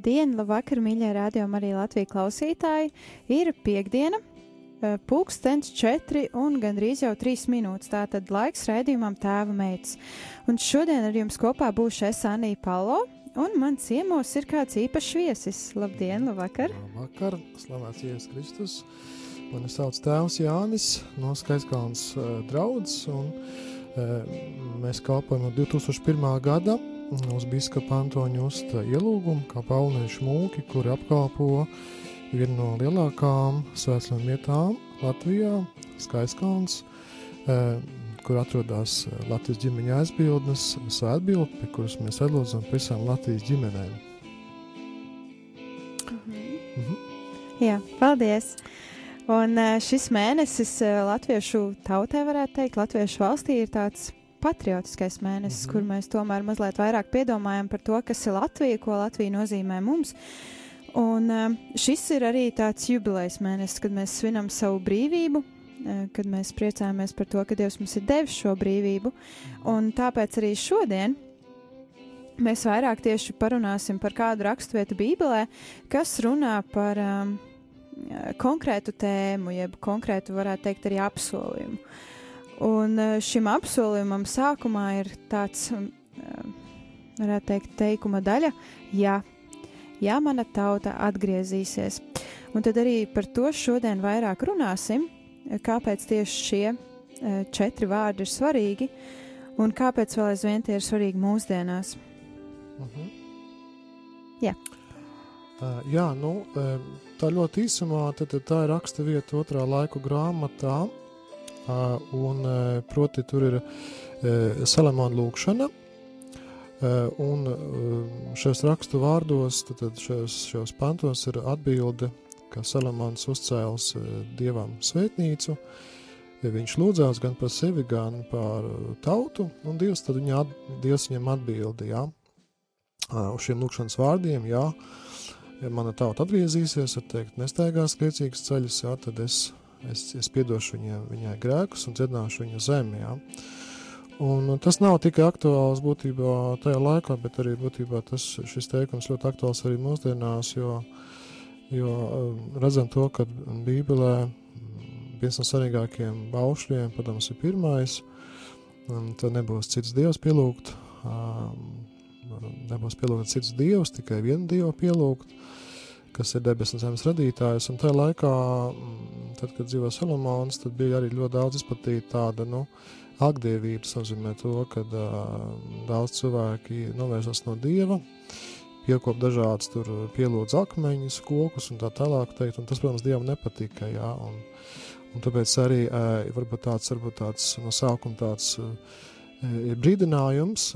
Labdien, labvakar, mīļie rādījumi, arī Latvijas klausītāji. Ir piekdiena, eh, pulkstenis četri un gandrīz jau trīs minūtes. Tātad laiks rādījumam tēva meitas. Un šodien ar jums kopā būšu es Anija Palo, un man ciemos ir kāds īpašs viesis. Labdien, labvakar! Labvakar, slavēts Jēzus Kristus! Mani sauc tēvs Jānis no Skaiskalnas uh, draudzes, un uh, mēs kalpojam no 2001. gada uz biskapa Antoņa Usta ielūgumu, kā pauniešu mūki, kuri apkalpo vienu no lielākām svētslēm vietām Latvijā, Skaiskalns, uh, kur atrodas Latvijas ģimeņa aizbildnes, svētbildi, pie kuras mēs atlūdzam visām Latvijas ģimenēm. Mhm. Jā, paldies! Un šis mēnesis latviešu tautai, varētu teikt, latviešu valstī ir tāds patriotiskais mēnesis, mm -hmm. kur mēs tomēr mazliet vairāk piedomājam par to, kas ir Latvija, ko Latvija nozīmē mums. Un šis ir arī tāds jubilejas mēnesis, kad mēs svinam savu brīvību, kad mēs priecājamies par to, ka Dievs mums ir devis šo brīvību. Un tāpēc arī šodien mēs vairāk tieši parunāsim par kādu raksturvietu Bībelē, kas runā par um, konkrētu tēmu, jeb konkrētu, varētu teikt, arī apsolījumu. Un šim apsolījumam sākumā ir tāds, varētu teikt, teikuma daļa, ja, ja mana tauta atgriezīsies. Un tad arī par to šodien vairāk runāsim, kāpēc tieši šie četri vārdi ir svarīgi un kāpēc vēl aizvien tie ir svarīgi mūsdienās. Uh mhm. -huh. Jā. Uh, jā, nu, tā ļoti īsumā, tad, tā ir raksta vieta otrā laiku grāmatā, un proti tur ir Salamāna lūkšana, un šajos rakstu vārdos, tad, šajos, šajos pantos ir atbilde, ka Salamāns uzcēls dievam svētnīcu, viņš lūdzās gan par sevi, gan par tautu, un Dievs, viņa at, Dievs viņam uh, uz šiem lūkšanas vārdiem, jā, ja mana tauta atgriezīsies, tad teikt, nestaigās priecīgas ceļus, jā, tad es, es, es piedošu viņai, viņai grēkus un dziedināšu viņu zemi, jā. Un tas nav tikai aktuāls būtībā tajā laikā, bet arī būtībā tas, šis teikums ļoti aktuāls arī mūsdienās, jo, jo um, redzam to, ka Bībelē viens no svarīgākajiem baušļiem, protams, ir pirmais, tad nebūs cits dievs pielūgt, um, nebūs pielūgt cits dievs, tikai vienu dievu pielūgt, kas ir debesu un zemes radītājs. Un tajā laikā, mm, tad, kad dzīvo Solomons, tad bija arī ļoti daudz izplatīta tāda, nu, agdievība, tas nozīmē to, ka uh, daudz cilvēki novērsās no dieva, piekop dažādas tur pielūdz akmeņus, kokus un tā tālāk teikt, un tas, protams, dievam nepatika, jā, un, un tāpēc arī uh, varbūt tāds, varbūt tāds no sākuma tāds uh, ir brīdinājums,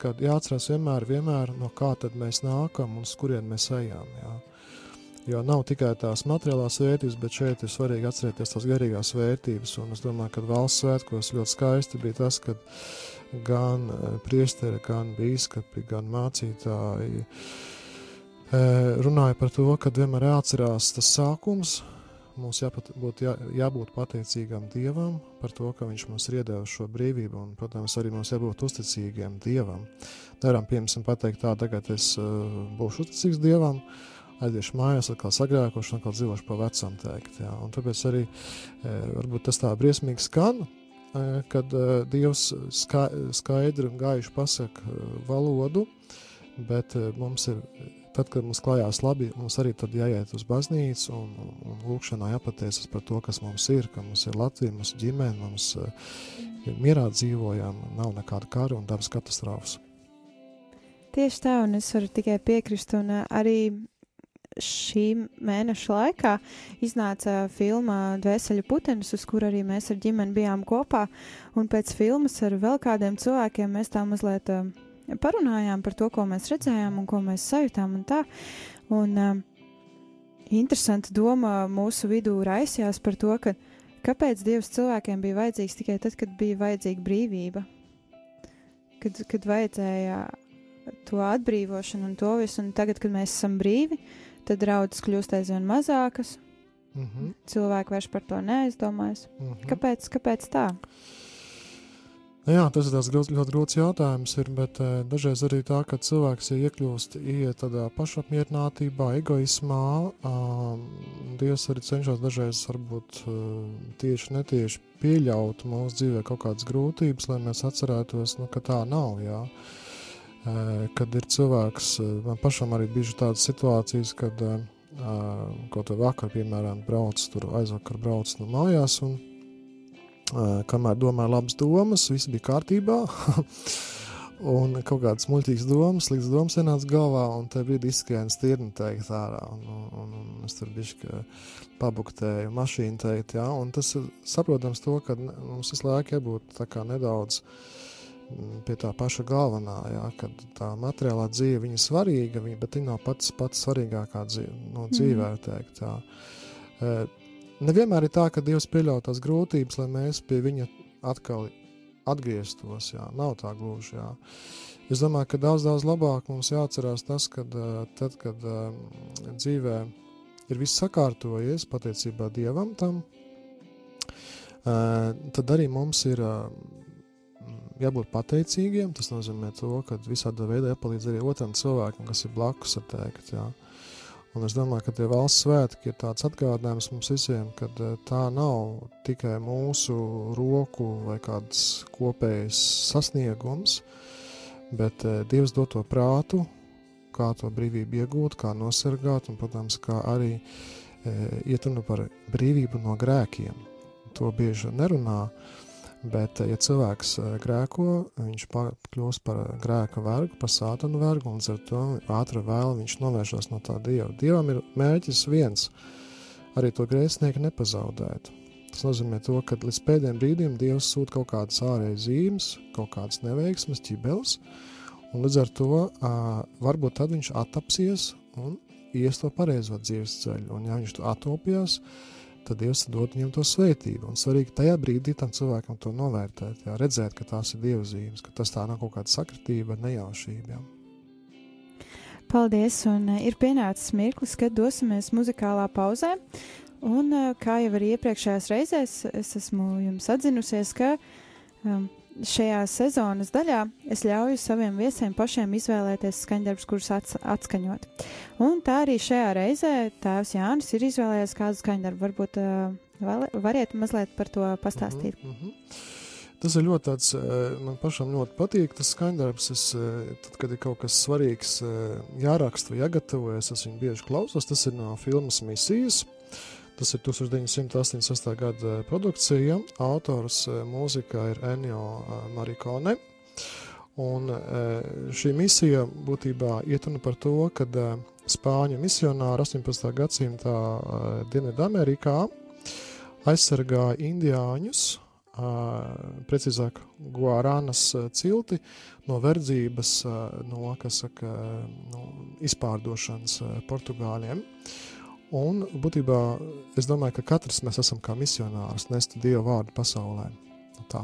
kad jāatcerās vienmēr, vienmēr, no kā tad mēs nākam un uz kurien mēs ejam. Jā. Jo nav tikai tās materiālās vērtības, bet šeit ir svarīgi atcerēties tās garīgās vērtības. Un es domāju, ka valsts svētkos ļoti skaisti bija tas, ka gan priesteri, gan bīskapi, gan mācītāji runāja par to, ka vienmēr jāatcerās tas sākums, mums jāpat, būtu jā, jābūt pateicīgam Dievam par to, ka Viņš mums ir iedevis šo brīvību, un, protams, arī mums jābūt uzticīgiem Dievam. Nevaram, piemēram, pateikt tā, tagad es uh, būšu uzticīgs Dievam, aiziešu mājās, atkal sagrēkošu, atkal dzīvošu pa vecam teikt, jā. Un tāpēc arī, e, tas tā briesmīgi skan, e, kad e, Dievs ska, skaidri un gaiši pasaka valodu, bet e, mums ir tad, kad mums klājās labi, mums arī tad jāiet uz baznīcu un, un, lūkšanā jāpateicas par to, kas mums ir, ka mums ir Latvija, mums ģimene, mums uh, mierā dzīvojam, nav nekāda kara un dabas katastrofas. Tieši tā, un es varu tikai piekrist, un uh, arī šī mēneša laikā iznāca filma Dvēseli putenis, uz kur arī mēs ar ģimeni bijām kopā, un pēc filmas ar vēl kādiem cilvēkiem mēs tā mazliet uh, parunājām par to, ko mēs redzējām un ko mēs sajūtām un tā, un uh, interesanta doma mūsu vidū raisījās par to, ka kāpēc Dievs cilvēkiem bija vajadzīgs tikai tad, kad bija vajadzīga brīvība, kad, kad vajadzēja to atbrīvošanu un to visu, un tagad, kad mēs esam brīvi, tad draudzes kļūst aizvien mazākas. Mm -hmm. Cilvēki vairs par to neaizdomājas. Mm -hmm. Kāpēc, kāpēc tā? Nu jā, tas ir ļoti, ļoti grūts jautājums, ir, bet uh, dažreiz arī tā, ka cilvēks ja iekļūst iet tādā pašapmierinātībā, egoismā. Uh, Dievs arī cenšas dažreiz varbūt uh, tieši netieši pieļaut mūsu dzīvē kaut kādas grūtības, lai mēs atcerētos, nu, ka tā nav. Jā. Uh, kad ir cilvēks, man pašam arī bijuši tādas situācijas, kad kaut kā vakar, piemēram, brauc tur aizvakar brauc no mājās un kamēr domāju labas domas, viss bija kārtībā. un kaut kādas muļķīgas domas, sliktas domas ienāca galvā, un te brīdī izskrēja stirna teikt ārā, un, un, un, es tur bišķi pabuktēju mašīnu teikt, jā, un tas ir saprotams to, ka mums visu laiku jābūt tā kā nedaudz uh, pie tā paša galvenā, jā, kad tā materiālā dzīve viņa svarīga, viņa, bet viņa nav pats, pats svarīgākā dzīve, no dzīvē, mm. teikt. Jā. Nevienmēr ir tā, ka Dievs pieļauj tās grūtības, lai mēs pie viņa atkal atgrieztos, jā, nav tā gluži, jā. Es domāju, ka daudz, daudz labāk mums jāatcerās tas, kad tad, kad dzīvē ir viss sakārtojies, pateicībā Dievam tam, tad arī mums ir jābūt pateicīgiem. Tas nozīmē to, ka visādā veidā jāpalīdz arī otram cilvēkam, kas ir blakus. Teikt, jā. Un es domāju, ka tie valsts svētki ir tāds atgādinājums mums visiem, ka eh, tā nav tikai mūsu roku vai kāds kopējs sasniegums, bet eh, Dievs dod to prātu, kā to brīvību iegūt, kā nosargāt, un, protams, kā arī e, iet runa par brīvību no grēkiem. To bieži nerunā, Bet, ja cilvēks eh, grēko, viņš kļūst par grēka vergu, par sātanu vergu, un ar to ātri vēl viņš novēršas no tā dieva. Dievam ir mērķis viens - arī to grēcinieku nepazaudēt. Tas nozīmē, to, ka līdz pēdējiem brīdim Dievs sūta kaut kādas ārējas zīmes, kaut kādas neveiksmes, ķibeles, un līdz ar to varbūt tad viņš attapsies un ies to pareizo dzīves ceļu. Un, ja viņš to atopjas, uh, tad Dievs dod viņam to svētību. Un svarīgi tajā brīdī tam cilvēkam to novērtēt, jā, redzēt, ka tās ir Dieva zīmes, ka tas tā nav kaut kāda sakritība, nejaušība. Jā. Paldies, un uh, ir pienācis mirklis, kad dosimies muzikālā pauzē. Un, uh, kā jau arī iepriekšējās reizēs, es esmu jums atzinusies, ka um, šajā sezonas daļā es ļauju saviem viesiem pašiem izvēlēties skaņdarbus, kurus ats atskaņot. Un tā arī šajā reizē tēvs Jānis ir izvēlējies kādu skaņdarbu. Varbūt uh, variet mazliet par to pastāstīt. Mm -hmm. Tas ir ļoti tāds, man pašam ļoti patīk tas skaņdarbs. Es, tad, kad ir kaut kas svarīgs jāraksta vai jāgatavojas, es viņu bieži klausos. Tas ir no filmas misijas. Tas ir 1988. gada produkcija. Autors eh, mūzikā ir Ennio eh, Marikone. Un eh, šī misija būtībā ietuna par to, ka Spāņu misionāri 18. gadsimtā Dienvidamerikā aizsargāja indiāņus, precīzāk Guaranas cilti no verdzības, no, saka, no izpārdošanas Portugāļiem. Un būtībā es domāju, ka katrs mēs esam kā misionārs, nest Dieva vārdu pasaulē. Nu tā.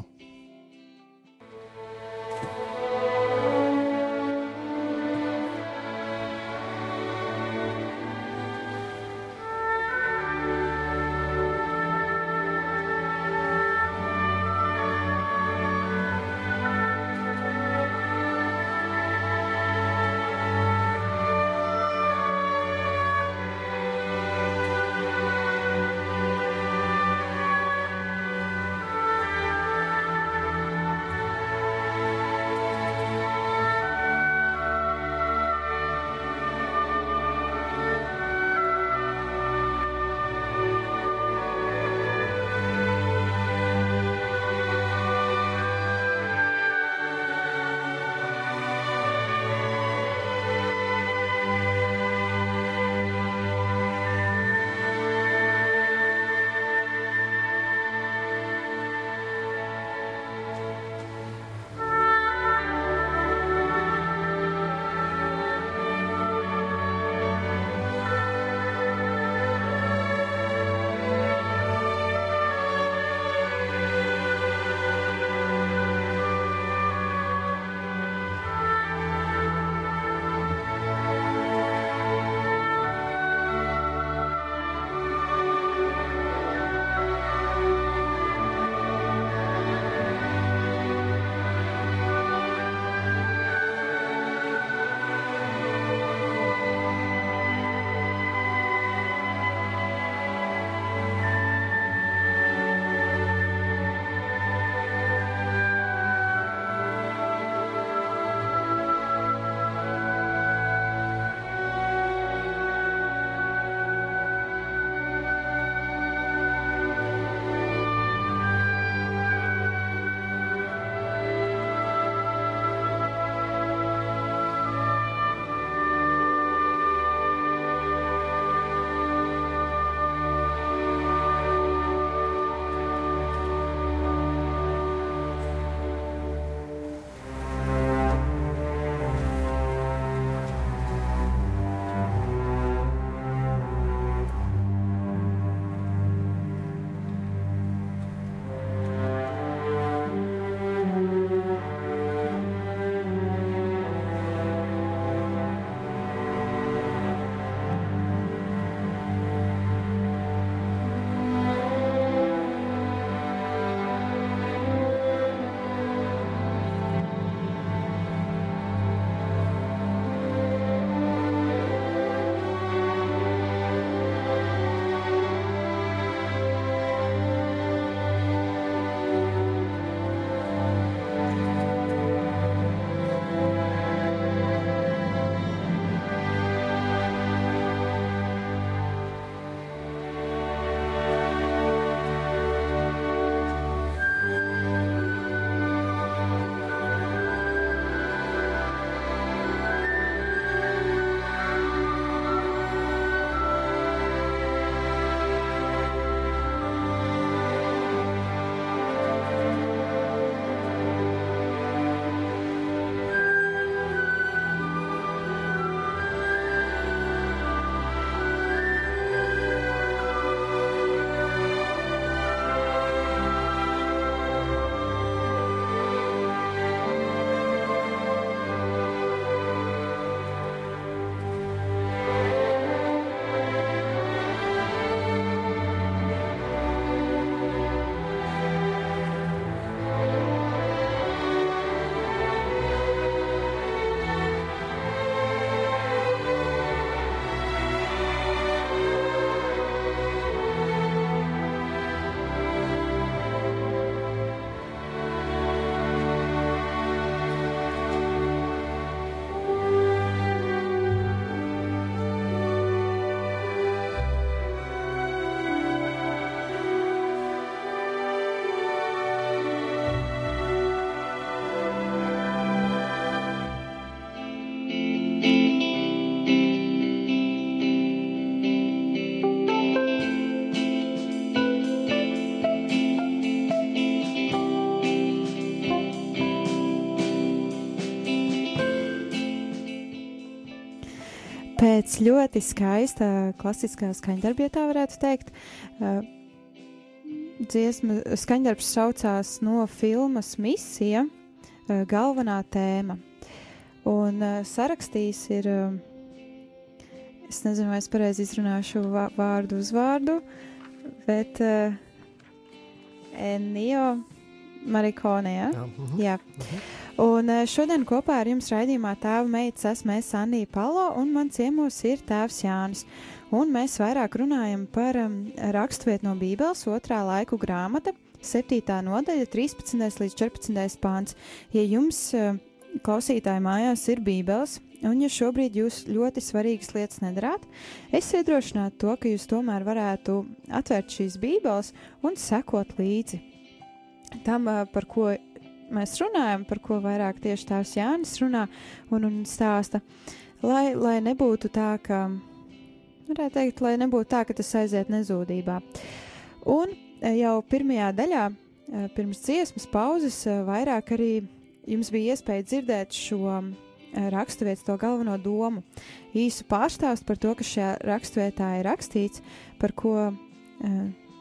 Pēc ļoti skaista klasiskā skaņdarba, ja tā varētu teikt. Uh, dziesma skaņdarbs saucās no filmas Misija, uh, galvenā tēma. Un uh, sarakstījis ir, es nezinu, vai es pareizi izrunāšu vārdu uz vārdu, bet Enio Marikone, ja? Jā. -huh. Jā. -huh. Un eh, šodien kopā ar jums raidījumā tēva meitas esmu es Anija Palo un man ciemos ir tēvs Jānis. Un mēs vairāk runājam par um, raksturvietu no Bībeles otrā laiku grāmata, 7. nodaļa, 13. līdz 14. pāns. Ja jums, uh, klausītāji, mājās ir Bībeles, un ja šobrīd jūs ļoti svarīgas lietas nedarāt, es iedrošinātu to, ka jūs tomēr varētu atvērt šīs Bībeles un sekot līdzi tam, par ko mēs runājam, par ko vairāk tieši tās Jānis runā un, un stāsta, lai, lai nebūtu tā, ka, varētu teikt, lai nebūtu tā, ka tas aiziet nezūdībā. Un jau pirmajā daļā, pirms dziesmas pauzes, vairāk arī jums bija iespēja dzirdēt šo raksturvietas to galveno domu. Īsu pārstāstu par to, kas šajā raksturvietā ir rakstīts, par ko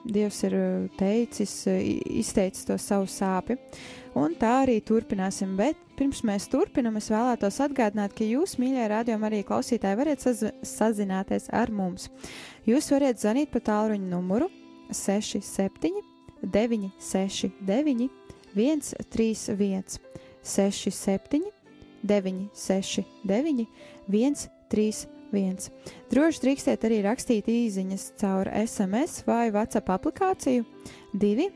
Dievs ir uh, teicis, uh, izteicis to savu sāpi. Un tā arī turpināsim. Bet pirms mēs turpinām, es vēlētos atgādināt, ka jūs, mīļie radiokamā arī klausītāji, varat saz sazināties ar mums. Jūs varat zvanīt pa tālruņa numuru 67, 969, 131, 67, 969, 131 viens. Droši drīkstiet arī rakstīt īsiņas caur SMS vai WhatsApp aplikāciju 2,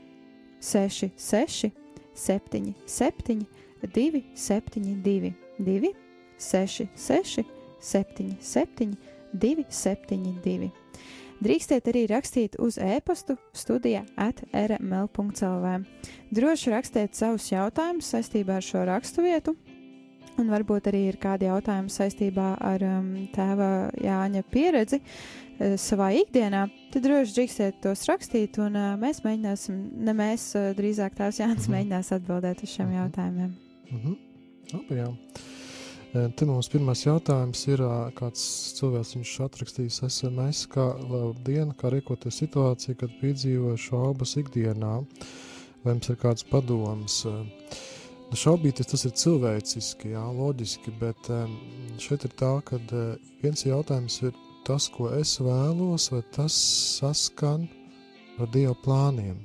6, 6, 7, 7, 2, 7, 2, 2, 6, 6, 7, 7, 2, 7, 2. Drīkstiet arī rakstīt uz e-pastu studija at rml.clv. Droši rakstiet savus jautājumus saistībā ar šo raksturvietu Un varbūt arī ir kādi jautājumi saistībā ar um, tēva Jāņa pieredzi uh, savā ikdienā, tad droši drīkstiet tos rakstīt, un uh, mēs mēģināsim, ne mēs, uh, drīzāk tēvs Jānis mm -hmm. mēģinās atbildēt uz šiem mm -hmm. jautājumiem. Mm -hmm. Labi, jā. E, te mums pirmais jautājums ir, kāds cilvēks viņš atrakstījis SMS, kā labdien, kā rīkoties situācija, kad piedzīvo šaubas ikdienā, vai jums ir kāds padoms. Uh, Nu, šaubīties tas ir cilvēciski, jā, loģiski, bet šeit ir tā, ka viens jautājums ir tas, ko es vēlos, vai tas saskan ar Dieva plāniem.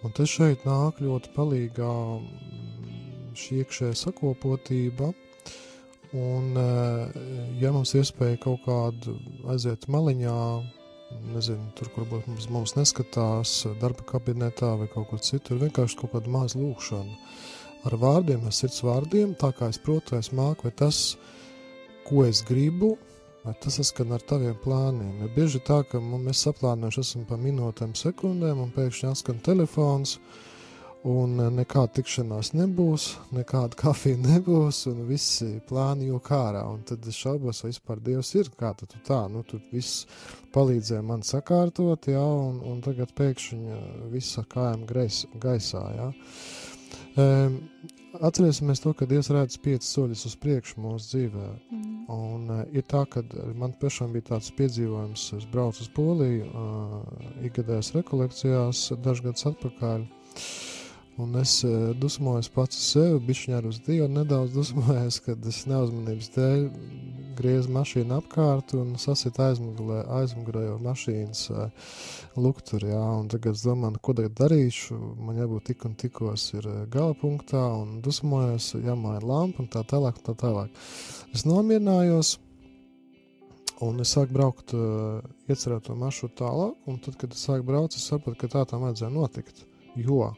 Un te šeit nāk ļoti palīgā šī iekšējā sakopotība, un ja mums iespēja kaut kādu aiziet maliņā, nezinu, tur, kur mums, mums neskatās darba kabinetā vai kaut kur citur, vienkārši kaut kādu mazu lūkšanu ar vārdiem, ar sirds vārdiem, tā kā es protu, es māku, vai tas, ko es gribu, vai tas saskan ar taviem plāniem. Jo bieži tā, ka mēs saplānojuši esam pa minūtēm, sekundēm, un pēkšņi atskan telefons, un nekāda tikšanās nebūs, nekāda kafija nebūs, un visi plāni jau kārā. Un tad es šaubos, vai vispār Dievs ir kā tu tā, nu, tu viss palīdzēja man sakārtot, jā, un, un tagad pēkšņi viss ar kājām greis, gaisā, jā. Um, atcerēsimies to, ka Dievs redz piecus soļus uz priekšu mūsu dzīvē. Mm. Un uh, ir tā, ka man pašam bija tāds piedzīvojums, es braucu uz Poliju uh, ikgadējās rekolekcijās dažus gadus atpakaļ. Un es uh, dusmojos pats uz sevi, bišķiņā ar uz Dievu, nedaudz dusmojos, kad es neuzmanības dēļ griezu mašīnu apkārt un sasit aizmugurē, aizmugurējo mašīnas uh, lukturi, jā, un tagad es domāju, nu, ko tagad darīšu, man jābūt tik un tikos ir uh, gala punktā, un dusmojos, jāmaina lampa un tā tālāk, un tā tālāk. Es nomierinājos, un es sāku braukt uh, iecerēto maršrutu tālāk, un tad, kad es sāku braukt, es sapratu, ka tā tam vajadzēja notikt, jo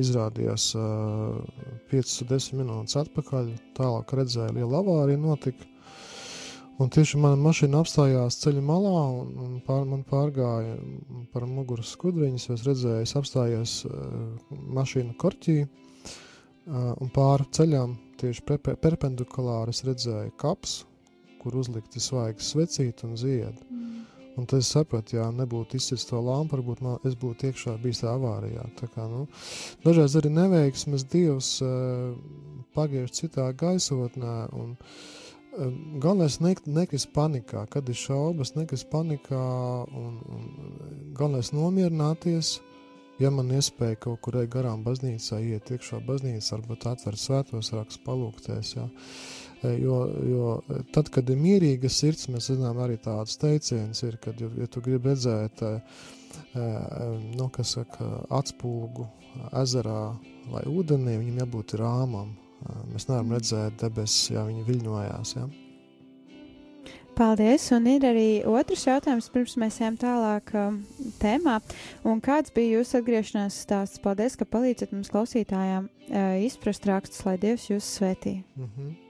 izrādījās uh, 5-10 minūtes atpakaļ, tālāk redzēju lielu avāriju notika, Un tieši mana mašīna apstājās ceļa malā, un, un pār, man pārgāja par muguras skudriņas. Es redzēju, es apstājos uh, mašīnu korķī, uh, un pāri ceļām tieši pre, perpendikulāri es redzēju kaps, kur uzlikti svaigas svecīti un ziedi. Un tad es sapratu, ja nebūtu izcits to lampu, varbūt man, es būtu iekšā bijis tā avārijā. Tā kā, nu, dažreiz arī neveiksmes Dievs uh, pagiež citā gaisotnē, un uh, galvenais ne, nekrist panikā, kad ir šaubas, nekrist panikā un, un galvenais nomierināties. Ja man iespēja kaut kur ej garām baznīcā, iet iekšā baznīcā, varbūt atver svētos rakstus, palūkties. Jā. Jo, jo tad, kad ir mierīga sirds, mēs zinām arī tādas teiciens, ir, kad, ja tu gribi redzēt, nu, kas saka, atspūgu ezerā vai ūdenī, viņam jābūt rāmam, Mēs nevaram redzēt debesis, ja viņi viļņojās. Ja? Paldies, un ir arī otrs jautājums, pirms mēs ejam tālāk um, tēmā. Un kāds bija jūsu atgriešanās stāsts? Paldies, ka palīdzat mums klausītājām uh, izprast rakstus, lai Dievs jūs svētī. Mm -hmm.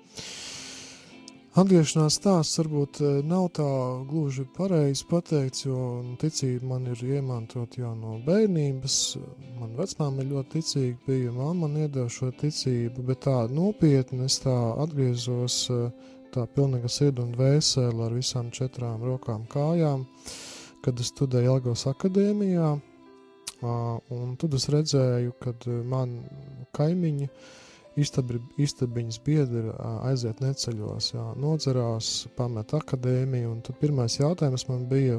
Atgriešanās stāsts varbūt eh, nav tā gluži pareizi pateikts, jo nu, ticība man ir iemantota jau no bērnības. Man vecmāma ir ļoti ticīga, bija mamma man iedeva šo ticību, bet tā nopietni es tā atgriezos eh, tā pilnīga sirdi un vēseli ar visām četrām rokām kājām, kad es studēju Elgos akadēmijā, un tad es redzēju, kad eh, man kaimiņi Istabi, istabiņas biedri aiziet neceļos, jā, nodzerās, pamet akadēmiju, tad pirmais jautājums man bija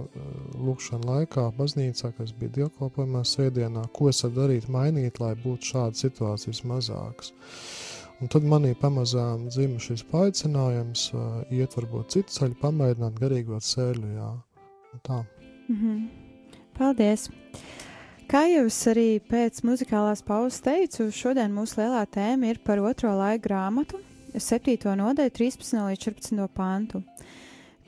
lūkšana laikā baznīcā, kas bija dievkalpojumā svētdienā, ko es varu darīt, mainīt, lai būtu šādas situācijas mazākas. Un tad manī pamazām dzima šis paaicinājums, iet varbūt citu ceļu, pamēģināt garīgo ceļu, jā, un tā. Mm -hmm. Paldies! Kā jau es arī pēc muzikālās pauzes teicu, šodien mūsu lielā tēma ir par otro laiku grāmatu, 7. nodaļu, 13. līdz 14. pantu,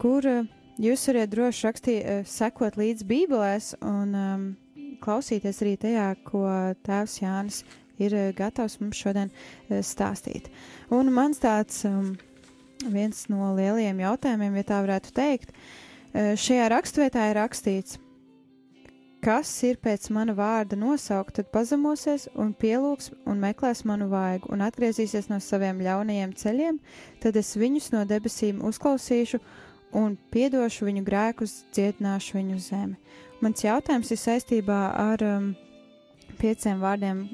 kur eh, jūs varat droši rakstīt, eh, sekot līdz Bībelēs un um, klausīties arī tajā, ko Tēvs Jānis ir eh, gatavs mums šodien stāstīt. Un mans tāds um, viens no lielajiem jautājumiem, ja tā varētu teikt, šajā rakstvietā ir rakstīts, Kas ir pēc mana vārda nosaukt, tad pazemosies un pielūgs un meklēs manu vaigu un atgriezīsies no saviem ļaunajiem ceļiem, tad es viņus no debesīm uzklausīšu un piedošu viņu grēkus, dziedināšu viņu zemi. Mans jautājums ir saistībā ar um, pieciem vārdiem,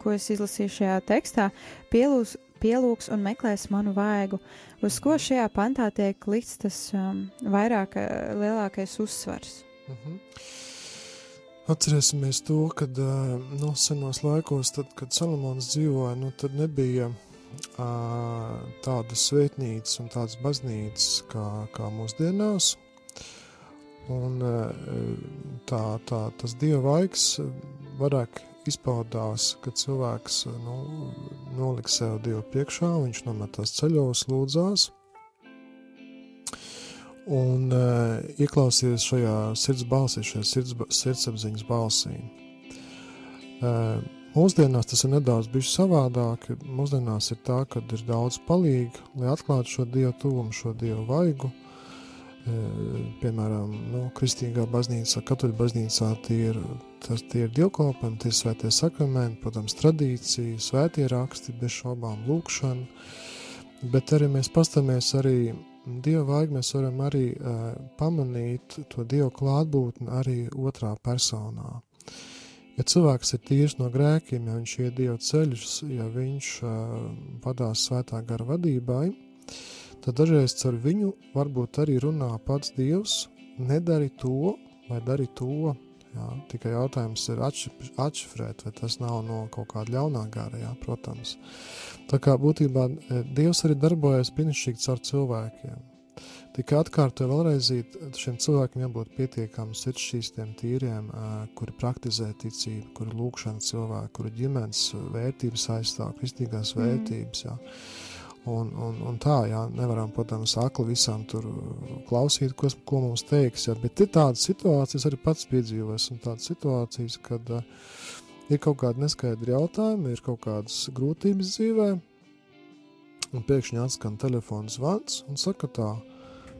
ko es izlasīju šajā tekstā. Pielūgs, pielūgs un meklēs manu vaigu. Uz ko šajā pantā tiek likts tas um, vairāk, lielākais uzsvars? Uh mhm. Atcerēsimies to, ka no nu, senos laikos, tad, kad Salamons dzīvoja, nu, tad nebija tādas svētnīcas un tādas baznīcas kā, kā mūsdienās. Un tā, tā, tas dieva laiks vairāk izpaudās, kad cilvēks nu, nolika sev Dievu priekšā, viņš nometās ceļos, lūdzās, un uh, ieklausīties šajā sirds balsī, šajā sirds, sirdsapziņas balsī. Uh, mūsdienās tas ir nedaudz savādāk. Mūsdienās ir tā, ka ir daudz palīgu, lai atklātu šo dievu tuvumu, šo dievu vaigu. Uh, piemēram, nu, kristīgā baznīcā, katoļu baznīcā tie ir, tas, tie ir dievkalpojumi, tie ir svētie sakramenti, protams, tradīcija, svētie raksti, bez šaubām lūkšana, bet arī mēs pastāmies arī Dieva vaigu mēs varam arī uh, pamanīt to Dieva klātbūtni arī otrā personā. Ja cilvēks ir tīrs no grēkiem, ja viņš iet Dieva ceļus, ja viņš uh, vadās svētā gara vadībai, tad dažreiz ar viņu varbūt arī runā pats Dievs, nedari to vai dari to, Jā, tikai jautājums ir atšifrēt, vai tas nav no kaut kāda ļaunā gara, jā, protams. Tā kā būtībā e, Dievs arī darbojas brīnišķīgi caur cilvēkiem. Tikai atkārtoju vēlreiz, šiem cilvēkiem jābūt pietiekami sirdšķīstiem, tīriem, e, kuri praktizē ticību, kuri lūkšana cilvēku, kuri ģimenes vērtības aizstāv, kristīgās mm. vērtības. Jā. Un, un, un tā, jā, nevaram, protams, akli visam tur klausīt, ko, ko mums teiks. Jā, bet ir tādas situācijas, arī pats piedzīvojis, un tādas situācijas, kad uh, ir kaut kādi neskaidri jautājumi, ir kaut kādas grūtības dzīvē, un pēkšņi atskan telefona zvans un saka tā,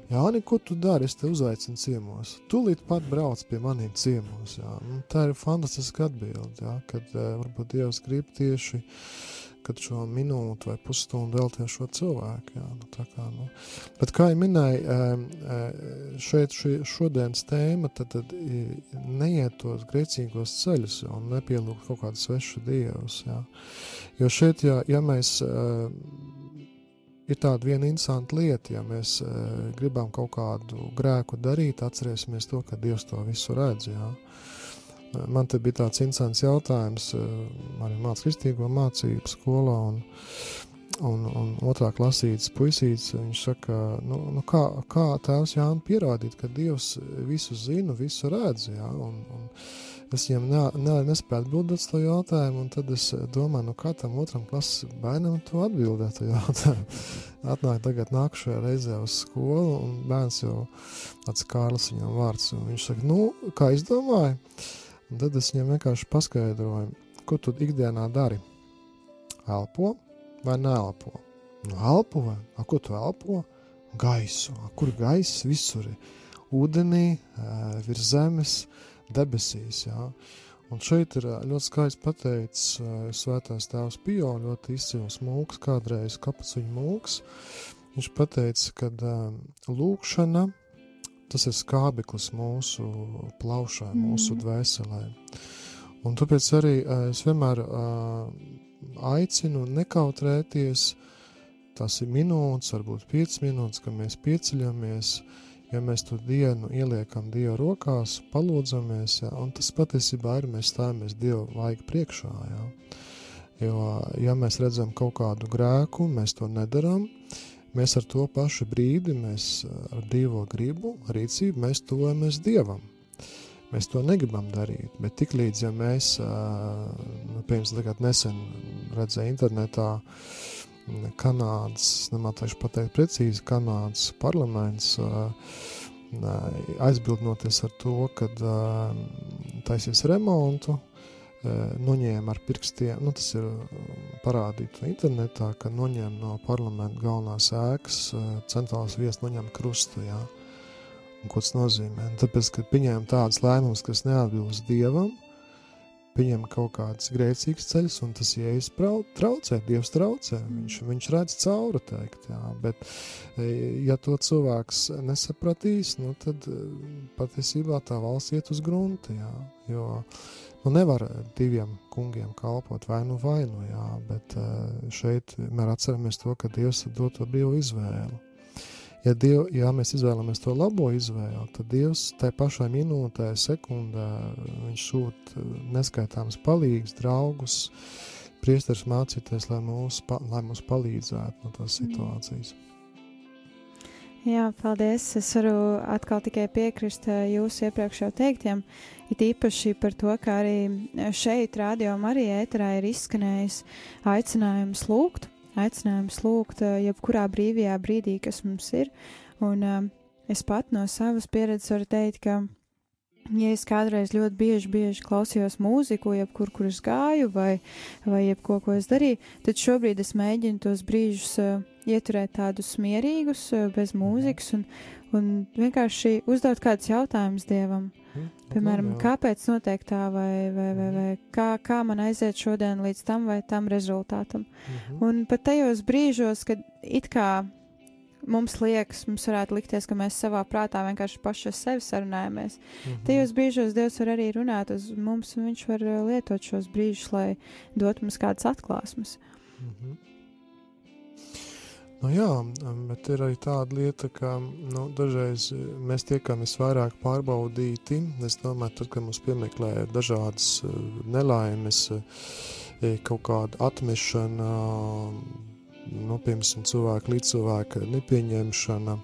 Jāni, ko tu dari? Es te uzaicinu ciemos. Tūlīt pat brauc pie maniem ciemos. Jā. Un tā ir fantastiska atbilde, jā, kad uh, varbūt Dievs grib tieši uh, kad šo minūti vai pusstundu veltīju šo cilvēku. Jā, nu, kā, nu. Bet, kā jau minēju, šeit šodienas tēma tad, tad neiet tos grēcīgos ceļus un nepielūgt kaut kādu svešu dievus. Jā. Jo šeit, ja, ja mēs ir tāda viena interesanta lieta, ja mēs uh, gribam kaut kādu grēku darīt, atcerēsimies to, ka Dievs to visu redz. Jā. Man te bija tāds interesants jautājums, uh, arī mācīja kristīgo mācību skolā, un, un, un otrā klasītes puisīts, viņš saka, nu, nu kā, kā tēvs Jāni pierādīt, ka Dievs visu zina, visu redz, jā, un, un Es viņam ne, ne, nespēju atbildēt uz to jautājumu, un tad es domāju, nu kā tam otram klases bērnam to atbildēt. Atnāk tagad nākušajā reizē uz skolu, un bērns jau tāds Kārlis viņam vārds, un viņš saka, nu, kā izdomāji? Un tad es viņam vienkārši paskaidroju, ko tu ikdienā dari. Elpo vai neelpo? Nu, elpo vai? A, ko tu elpo? Gaisu. A, kur gaiss visur ir? Ūdenī, virs zemes, debesīs. Jā. Un šeit ir ļoti skaisti pateicis Svētais Tēvs Pio, ļoti izcils mūks, kādreiz kapaciņu mūks. Viņš pateica, ka lūkšana tas ir skābeklis mūsu plaušai, mm. mūsu dvēselē. Un tāpēc arī uh, es vienmēr uh, aicinu nekautrēties, tas ir minūtes, varbūt 5 minūtes, kad mēs pieceļamies, uh, ja mēs to dienu ieliekam Dieva rokās, palūdzamies, ja, un tas patiesībā ir mēs stājamies Dieva laika priekšā. Ja. Jo, ja mēs redzam kaut kādu grēku, mēs to nedaram, mēs ar to pašu brīdi, mēs ar divo gribu, rīcību, mēs tuvojamies Dievam. Mēs to negribam darīt, bet tiklīdz, ja mēs, nu, piemēram, nesen redzēju internetā, uh, Kanādas, nemācīšu pateikt precīzi, Kanādas parlaments aizbildnoties ar to, ka taisīs remontu, noņēma ar pirkstiem, nu tas ir parādīts internetā, ka noņēma no parlamenta galvenās ēkas centrālās vietas noņēma krustu, jā. Un ko tas nozīmē? Tāpēc, ka pieņēma tādas lēmumus, kas neatbilst Dievam, pieņem kaut kāds grēcīgs ceļš, un tas jēzus traucē, Dievs traucē. Viņš, viņš redz cauri, teikt, jā, bet ja to cilvēks nesapratīs, nu, tad patiesībā tā valsts iet uz grunta, jā, jo nu, nevar diviem kungiem kalpot vai nu vai nu, jā, bet e, šeit mēs atceramies to, ka Dievs dod to brīvu izvēli. Ja, Diev, ja mēs izvēlamies to labo izvēli, tad Dievs tajā pašā minūtē, sekundē, viņš sūta neskaitāms palīgs, draugus, priesteris mācīties, lai mūs, lai mūs palīdzētu no tās mm. Jā, paldies. Es varu atkal tikai piekrist eh, jūsu iepriekš jau teiktiem, it īpaši par to, ka arī šeit, Rādio Marijā, ēterā ir izskanējis aicinājums lūgt aicinājums lūgt eh, jebkurā brīvajā brīdī, kas mums ir. Un uh, es pat no savas pieredzes varu teikt, ka, ja es kādreiz ļoti bieži, bieži klausījos mūziku, jebkur, kur es gāju, vai, vai jebko, ko es darīju, tad šobrīd es mēģinu tos brīžus uh, ieturēt tādus mierīgus, uh, bez mūzikas, un, un vienkārši uzdot kādus jautājumus Dievam. Mm, Piemēram, jā. kāpēc notiek tā, vai, vai, vai, vai kā, kā man aiziet šodien līdz tam vai tam rezultātam. Mm -hmm. Un pat tajos brīžos, kad it kā mums liekas, mums varētu likties, ka mēs savā prātā vienkārši paši ar sevi sarunājamies. Mm -hmm. Tajos brīžos Dievs var arī runāt uz mums, un Viņš var lietot šos brīžus, lai dot mums kādas atklāsmes. Mm -hmm. Nu jā, bet ir arī tāda lieta, ka nu, dažreiz mēs tiekam visvairāk pārbaudīti. Es domāju, tad, kad mums piemeklē dažādas eh, nelaimes, eh, kaut kāda atmešana, nu, piemēram, cilvēku līdz cilvēka nepieņemšana.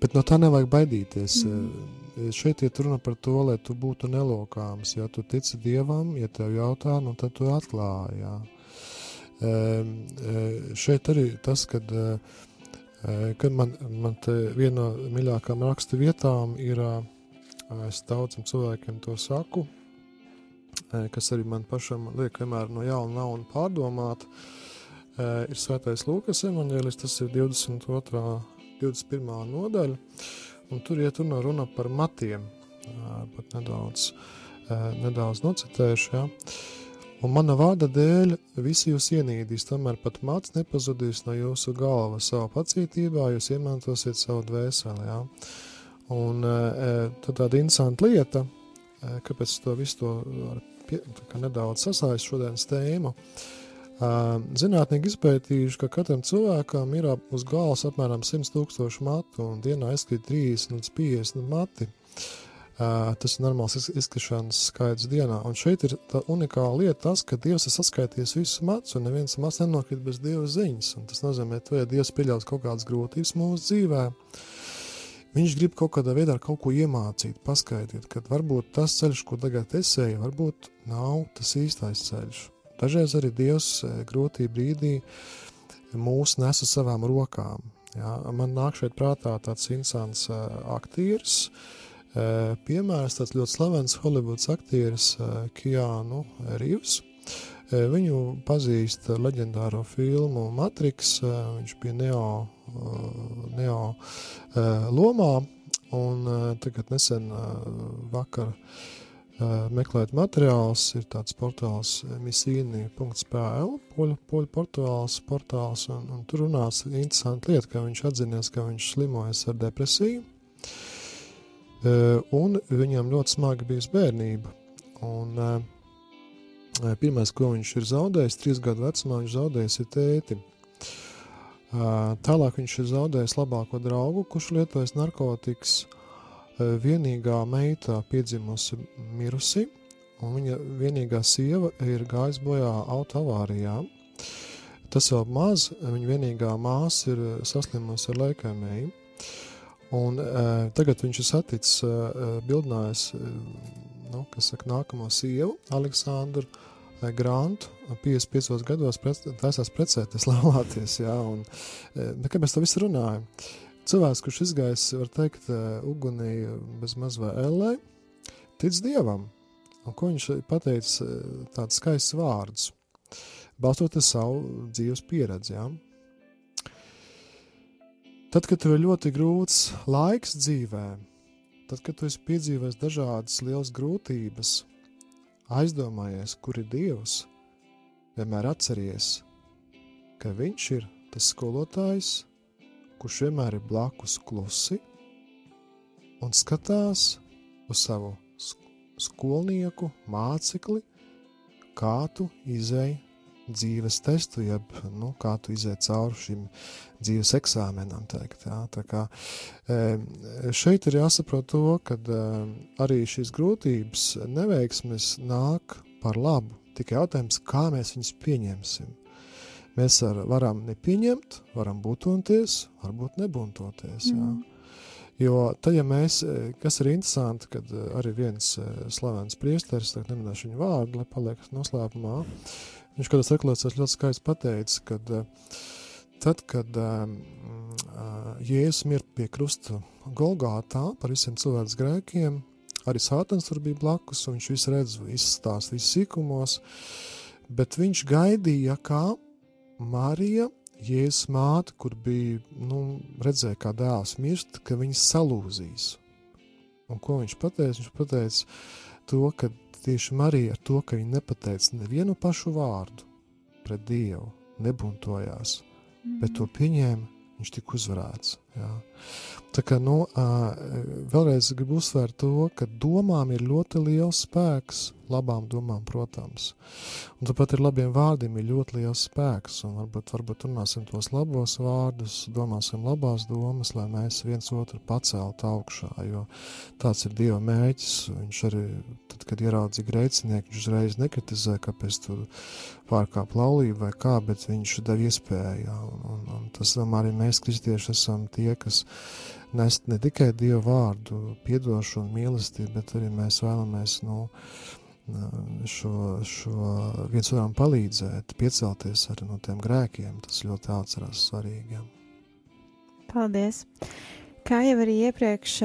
Bet no tā nevajag baidīties. Mm. Šeit ir runa par to, lai tu būtu nelokāms. Ja tu tici Dievam, ja tev jautā, nu tad tu atklāji. Ja. Šeit arī tas, kad, kad man, man viena no mīļākām rakstu vietām ir, es daudziem cilvēkiem to saku, kas arī man pašam liek vienmēr no jauna nav un pārdomāt, ir svētais Lūkas evaņģēlis, tas ir 22. 21. nodaļa, un tur iet runa, runa par matiem, pat nedaudz, nedaudz nocitējuši, ja. Un mana vārda dēļ visi jūs ienīdīs, tomēr pat mats nepazudīs no jūsu galvas savā pacietībā, jūs iemantosiet savu dvēseli, jā. Un tad tāda interesanta lieta, kāpēc to visu to pie, nedaudz sasājas šodienas tēmu, Zinātnieki izpētījuši, ka katram cilvēkam ir uz galvas apmēram 100 tūkstoši matu, un dienā izkrīt 30 līdz 50 mati. Tas ir normāls izkrišanas skaits dienā, un šeit ir tā unikāla lieta tas, ka Dievs ir saskaitījis visus matus, un neviens mats nenokrīt bez Dieva ziņas, un tas nozīmē, ka, ja Dievs pieļaus kaut kādas grūtības mūsu dzīvē, Viņš grib kaut kādā veidā kaut ko iemācīt, paskaidrot, ka varbūt tas ceļš, ko tagad es eju, varbūt nav tas īstais ceļš. Dažreiz arī Dievs grūtī brīdī mūs nes uz savām rokām. Jā. Man nāk šeit prātā tāds interesants uh, aktieris, uh, piemērs tāds ļoti slavens Hollywoods aktieris Keanu Reeves. Viņu pazīst leģendāro filmu Matrix, viņš bija Neo, Neo lomā, un tagad nesen vakar meklēt materiālus, ir tāds portāls misīni.pl, poļu, poļu portāls, portāls un, un tur runās interesanti lieta, ka viņš atzinies, ka viņš slimojas ar depresiju, un viņam ļoti smagi bijusi bērnība, un Pirmais, ko viņš ir zaudējis, trīs gadu vecumā, viņš zaudējis ir tēti. Tālāk viņš ir zaudējis labāko draugu, kurš lietojas narkotikas. Vienīgā meita piedzimusi mirusi, un viņa vienīgā sieva ir gājusi bojā autoavārijā. Tas vēl maz, viņa vienīgā māsa ir saslimusi ar leikēmēju. Un, uh, tagad viņš ir saticis, uh, bildinājis uh, nu, saka, nākamo sievu, Aleksandru Grantu, 55 gados taisās precēties, laulāties. Jā, un, bet kāpēc to visu runāju? Cilvēks, kurš izgājis, var teikt, ugunī bez maz vai ellē, tic Dievam. Un ko viņš pateica tādus skaistus vārdus, balstoties savu dzīves pieredzi. Jā. Tad, kad tev ir ļoti grūts laiks dzīvē, tad, kad tu esi piedzīvojis dažādas lielas grūtības, aizdomājies, kur ir Dievs, vienmēr atceries, ka Viņš ir tas skolotājs, kurš vienmēr ir blakus klusi un skatās uz savu skolnieku, mācekli, kā tu izēji dzīves testu, jeb nu, kā tu iziet cauri šim dzīves eksāmenam. Teikt, jā. Tā kā, šeit ir jāsaprot to, ka arī šīs grūtības, neveiksmes nāk par labu. Tikai jautājums, kā mēs viņus pieņemsim. Mēs ar, varam nepieņemt, varam būtoties, varbūt nebūtoties. Mm. Jo tad, ja mēs, kas ir interesanti, kad arī viens slavens priesteris, tagad neminēšu viņu vārdu, lai paliek noslēpumā, Viņš kādā rekolekcijā ļoti skaisti pateica, ka eh, tad, kad Jēzus mirst pie krusta Golgātā par visiem cilvēks grēkiem, arī Sātans tur bija blakus, un viņš visu redz, izstāst visu sīkumos, bet viņš gaidīja, kā Marija, Jēzus māte, kur bija, nu, redzēja, kā dēls mirst, ka viņas salūzīs. Un ko viņš pateica? Viņš pateica to, ka tieši Marija ar to, ka viņa nepateica nevienu pašu vārdu pret Dievu, nebuntojās, mm. bet to pieņēma, viņš tika uzvarēts. Jā. Tā kā, nu, vēlreiz gribu uzsvērt to, ka domām ir ļoti liels spēks, labām domām, protams. Un tāpat ir labiem vārdiem ir ļoti liels spēks, un varbūt, varbūt runāsim tos labos vārdus, domāsim labās domas, lai mēs viens otru paceltu augšā, jo tāds ir Dieva mēģis. Viņš arī, tad, kad ieraudzīja grēcinieku, viņš uzreiz nekritizē, kāpēc tu pārkāp laulību vai kā, bet viņš dev iespēju, un, un, un tas, domāju, arī mēs, kristieši, esam tie, kas nest ne tikai Dieva vārdu, piedošanu mīlestību, bet arī mēs vēlamies nu, šo, šo viens otram palīdzēt, piecelties arī no tiem grēkiem. Tas ļoti atcerās svarīgi. Paldies! Kā jau arī iepriekš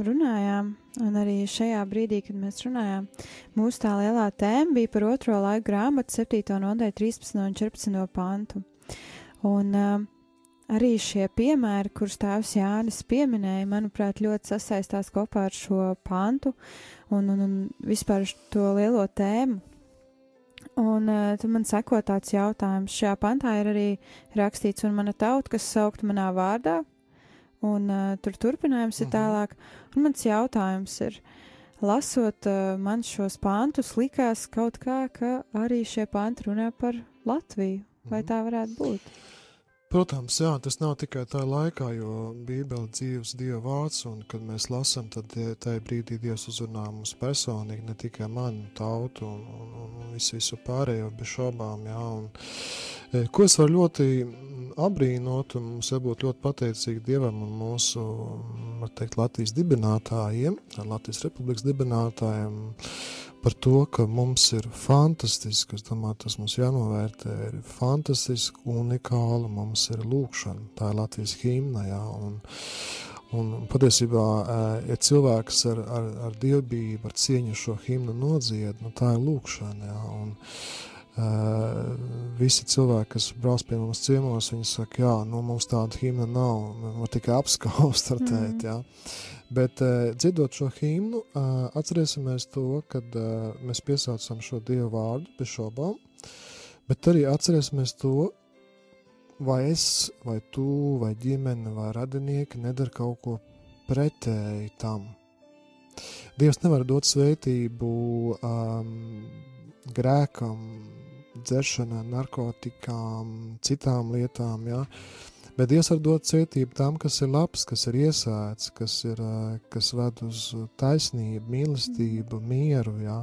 runājām, un arī šajā brīdī, kad mēs runājām, mūsu tā lielā tēma bija par otro laiku grāmatu, 7. nodaļu, 13. un 14. pantu. Un uh, arī šie piemēri, kurus tēvs Jānis pieminēja, manuprāt, ļoti sasaistās kopā ar šo pantu un, un, un vispār to lielo tēmu. Un uh, tad man seko tāds jautājums. Šajā pantā ir arī rakstīts, un mana tauta, kas saukt manā vārdā, un uh, tur turpinājums ir mhm. tālāk. Un mans jautājums ir, lasot uh, man šos pantus, likās kaut kā, ka arī šie panti runā par Latviju. Vai Mhm. tā varētu būt? Protams, jā, tas nav tikai tā laikā, jo Bībele dzīves Dieva vārds, un kad mēs lasām, tad tajā brīdī Dievs uzrunā mums personīgi, ne tikai manu tautu un, un, un, un visu, visu pārējo bez šaubām, jā, un e, ko es varu ļoti abrīnot, un mums jābūt ļoti pateicīgi Dievam un mūsu, var teikt, Latvijas dibinātājiem, Latvijas republikas dibinātājiem, par to, ka mums ir fantastiski, es domāju, tas mums jānovērtē, ir fantastiski, unikāli, mums ir lūkšana, tā ir Latvijas himna, jā, un, un patiesībā, eh, ja cilvēks ar, ar, ar dievbību, ar cieņu šo himnu nodzied, nu tā ir lūkšana, jā, un uh, visi cilvēki, kas brauc pie mums ciemos, viņi saka, jā, nu mums tāda himna nav, var tikai apskaust, var teikt, Mhm. jā. Bet, uh, dziedot šo himnu, uh, atcerēsimies to, kad uh, mēs piesaucam šo Dievu vārdu bez šaubām, bet arī atcerēsimies to, vai es, vai tu, vai ģimene, vai radinieki nedara kaut ko pretēji tam. Dievs nevar dot svētību um, grēkam, dzeršanai, narkotikām, citām lietām, ja? Bet Dievs var dot svētību tam, kas ir labs, kas ir iesēts, kas, ir, uh, kas ved uz taisnību, mīlestību, mieru. Ja?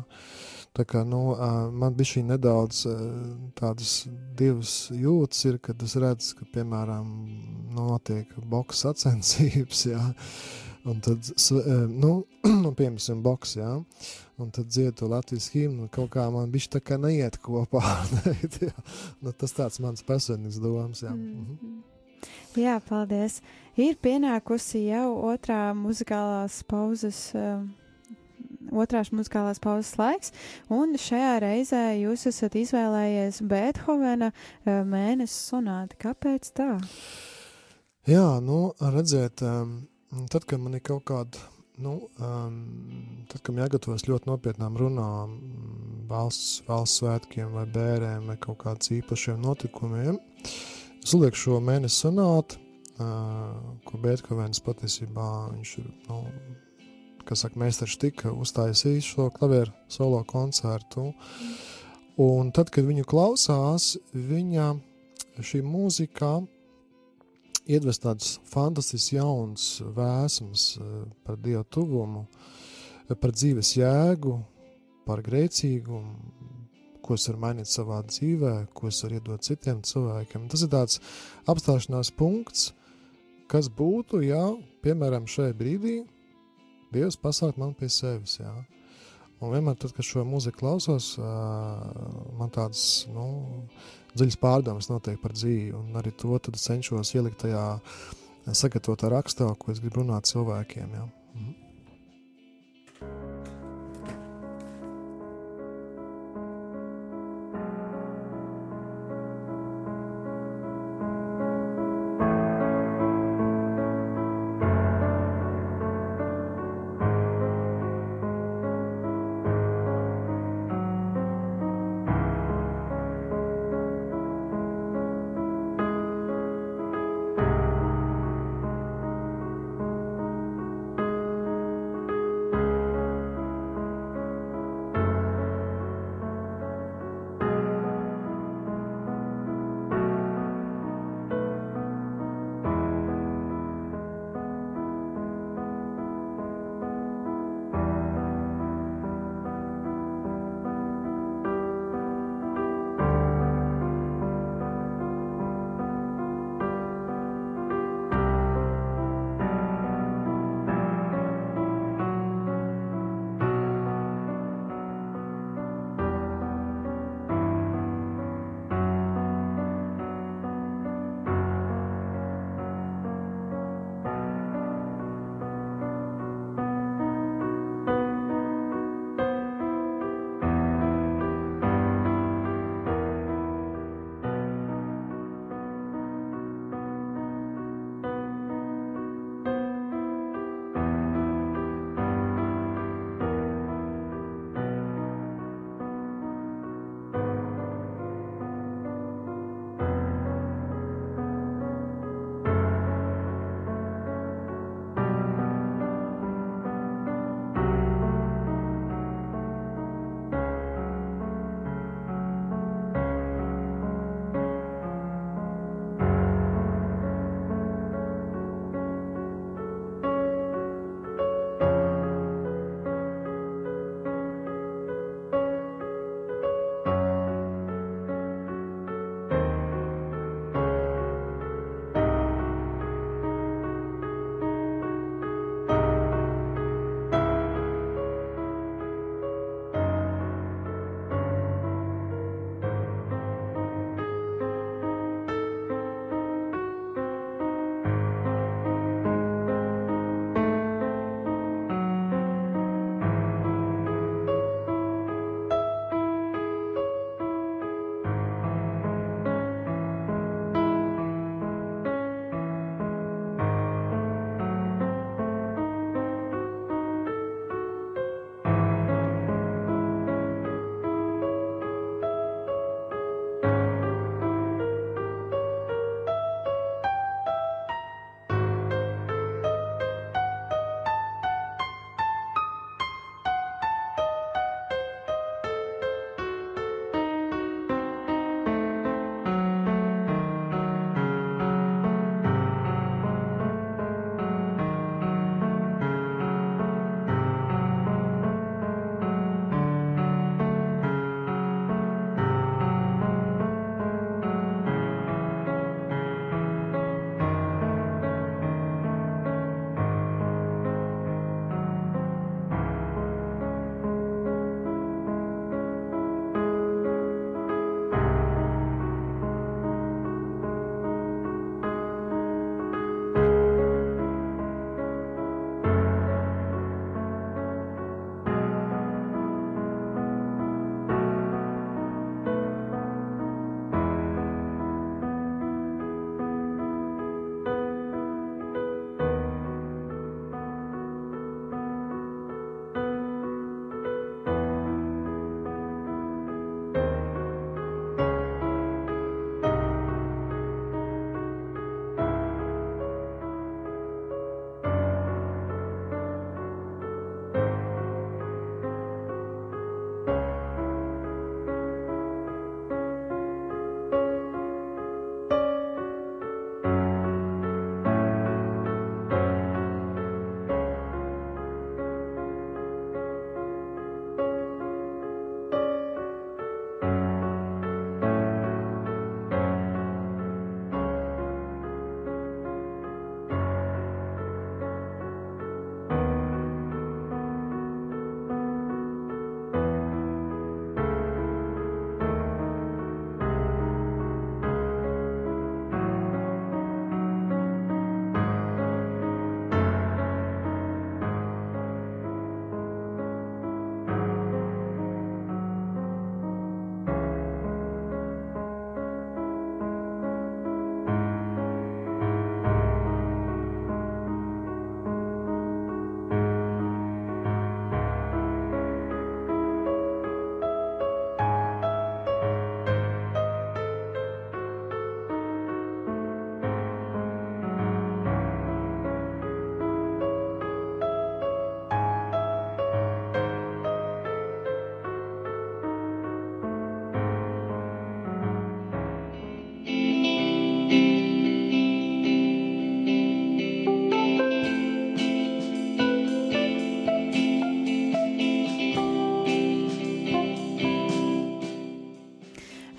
Tā kā, nu, man bija šī nedaudz uh, tādas divas jūtas, ir, kad es redzu, ka, piemēram, notiek boks sacensības, jā, un tad, uh, nu, nu, piemēram, boks, jā, un tad dzied to Latvijas himnu, kaut kā man bišķi tā kā neiet kopā, jā. nu, tas tāds mans personīgs domas, jā. Mhm. Mhm. Jā, paldies. Ir pienākusi jau otrā muzikālās pauzes. Uh, Otrās muzikālās pauzes laiks, un šajā reizē jūs esat izvēlējies Beethovena uh, mēnesis sonāti. Kāpēc tā? Jā, nu, redzēt, um, tad, kad man ir kaut kāda, nu, um, tad, kad jāgatavojas ļoti nopietnām runām, valsts, valsts svētkiem vai bērēm vai kaut kādiem īpašiem notikumiem, es lieku šo mēnesi sonātu, ko Beethovens patiesībā viņš ir, nu, kas saka, meistars tika uztaisījis šo klavieru solo koncertu, un tad, kad viņu klausās, viņa šī mūzika iedvest tādus fantastiskus jauns vēsmas par Dievu tuvumu, par dzīves jēgu, par grēcīgumu, ko es varu mainīt savā dzīvē, ko es varu iedot citiem cilvēkiem. Tas ir tāds apstāšanās punkts, kas būtu, ja, piemēram, šajā brīdī Dievs pasaukt man pie sevis, jā. Un vienmēr, tad, kad šo mūziku klausos, man tādas, nu, dziļas pārdomas notiek par dzīvi, un arī to cenšos ielikt tajā sagatavotā rakstā, ko es gribu runāt cilvēkiem. Jā. Mhm.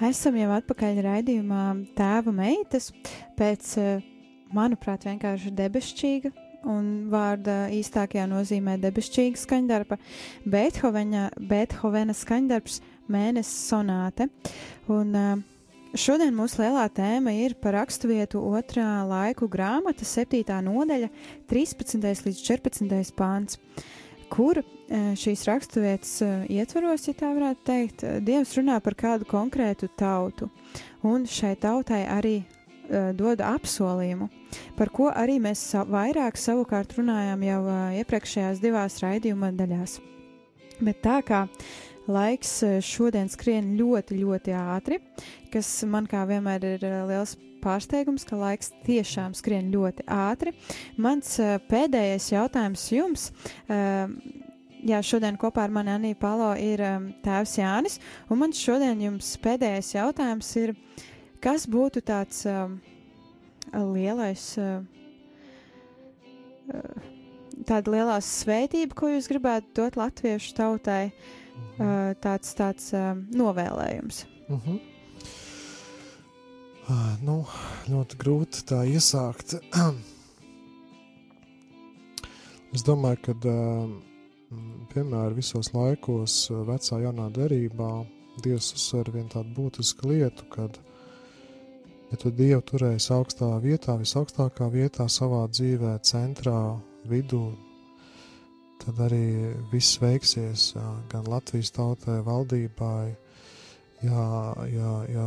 Esam jau atpakaļ raidījumā Tēva meitas pēc, manuprāt, vienkārši debesšķīga un vārda īstākajā nozīmē debesšķīga skaņdarba, Beethovena, Beethovena skaņdarbs mēnesis sonāte. Un, Šodien mūsu lielā tēma ir par raksturvietu otrā laiku grāmata, 7. nodaļa, 13. līdz 14. pāns kur e, šīs raksturvietas e, ietvaros, ja tā varētu teikt, e, Dievs runā par kādu konkrētu tautu, un šai tautai arī dod apsolījumu, par ko arī mēs vairāk savukārt runājām jau iepriekšējās divās raidījuma daļās. Bet tā kā laiks šodien skrien ļoti, ļoti ātri, kas man kā vienmēr ir liels pārsteigums, ka laiks tiešām skrien ļoti ātri. Mans uh, pēdējais jautājums jums. Jā, šodien kopā ar mani Aniju Palo ir tēvs Jānis, un mans šodien jums pēdējais jautājums ir, kas būtu tāds lielais, tāda lielā svētība, ko jūs gribētu dot latviešu tautai, uh, tāds, tāds um, novēlējums? Uh mhm. -huh. Nu, ļoti grūti tā iesākt. es domāju, ka vienmēr visos laikos, vecā jaunā derībā, Dievs uzsver vienu tādu būtisku lietu, kad, ja tu Dievu turēsi augstā vietā, visaugstākā vietā savā dzīvē, centrā, vidū, tad arī viss veiksies gan Latvijas tautai, valdībai, jā, jā, jā,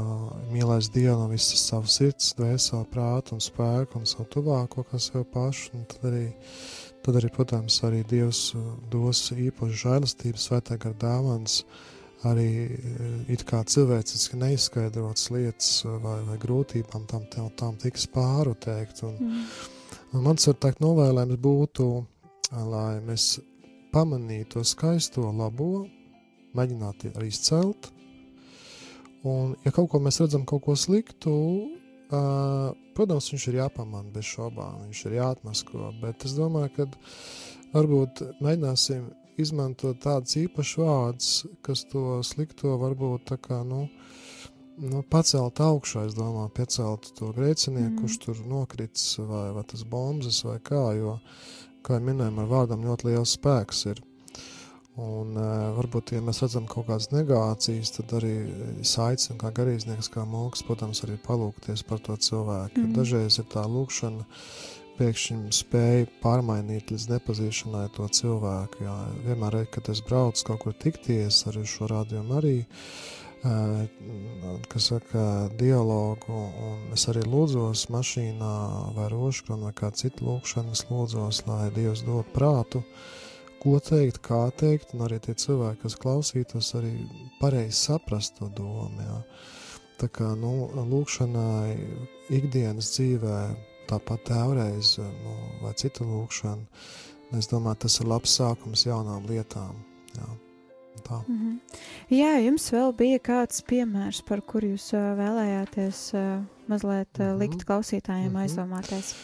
mīlēs Dievu no visas savas sirds, dvēseli, prātu un spēku un savu tuvāko kā sev pašu. Un tad arī, tad arī, protams, arī Dievs dos īpašu žēlastību, svētā gar dāvans, arī it kā cilvēciski neizskaidrotas lietas vai, vai grūtībām tam, tam, tam tiks pāruteikt. Un, mm. un mans, var teikt, novēlējums būtu, lai mēs pamanītu to skaisto, labo, mēģinātu arī izcelt, Un, ja kaut ko mēs redzam, kaut ko sliktu, uh, protams, viņš ir jāpamana bez šaubām, viņš ir jāatmasko. Bet es domāju, ka varbūt mēģināsim izmantot tādus īpašus vārdus, kas to slikto varbūt tā kā, nu, nu, pacelt augšā, es domāju, piecelt to grēcinieku, mm. kurš tur nokritis, vai, vai tas bombas, vai kā, jo, kā jau minējām, ar vārdam ļoti liels spēks ir. Un, uh, varbūt, ja mēs redzam kaut kādas negācijas, tad arī es aicinu, kā garīdznieks, kā mūks, protams, arī palūkties par to cilvēku. Mm. Dažreiz ir tā lūkšana, pēkšņi spēja pārmainīt līdz nepazīšanai to cilvēku. Jā. Vienmēr, kad es braucu kaut kur tikties ar šo rādījumu arī, uh, kas saka dialogu, un es arī lūdzos mašīnā vai roškru vai kā citu lūkšanu, es lūdzos, lai Dievs dod prātu, ko teikt, kā teikt, un arī tie cilvēki, kas klausītos, arī pareizi saprast to domu. Jā. Tā kā nu, lūkšanai ikdienas dzīvē, tāpat tēvreiz nu, vai citu lūkšanu, es domāju, tas ir labs sākums jaunām lietām. Jā. Tā. Mm -hmm. Jā, jums vēl bija kāds piemērs, par kuru jūs vēlējāties mazliet mm -hmm. likt klausītājiem mm -hmm. aizdomāties.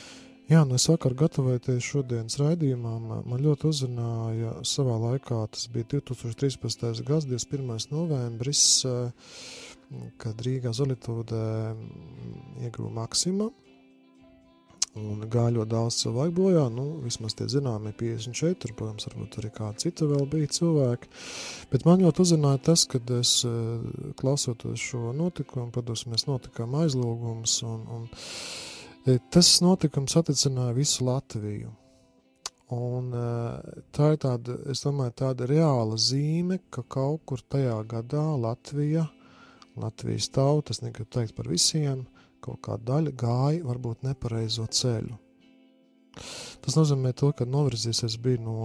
Jā, nu es vakar gatavojoties šodienas raidījumam, man ļoti uzrunāja savā laikā, tas bija 2013. gads, 21. novembris, kad Rīgā Zolitūdē ieguva Maksima, un gāja ļoti daudz cilvēku bojā, nu, vismaz tie zināmi 54, protams, varbūt arī kādi citi vēl bija cilvēki, bet man ļoti uzrunāja tas, kad es klausoties šo notikumu, protams, mēs notikām aizlūgums, un, un E, tas notikums atticināja visu Latviju. Un, e, tā ir tāda, es domāju, tāda reāla zīme, ka kaut kur tajā gadā Latvija, Latvijas tautas, negribu teikt par visiem, kaut kāda daļa gāja varbūt nepareizo ceļu. Tas nozīmē to, ka novirzīsies bija no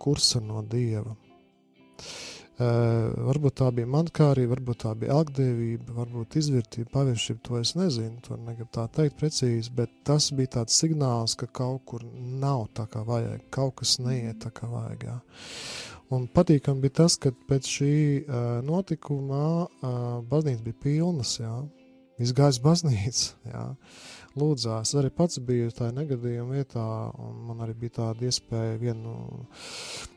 kursa no Dieva. Uh, varbūt tā bija mankārība, varbūt tā bija algdevība, varbūt izvērtība, paviršība, to es nezinu, to negribu tā teikt precīzi, bet tas bija tāds signāls, ka kaut kur nav tā kā vajag, kaut kas neiet tā kā vajag. Jā. Un patīkam bija tas, ka pēc šī uh, notikuma uh, baznīca bija pilnas, jā, izgājis baznīca, jā, lūdzās. Arī pats biju tajā negadījuma vietā, un man arī bija tāda iespēja vienu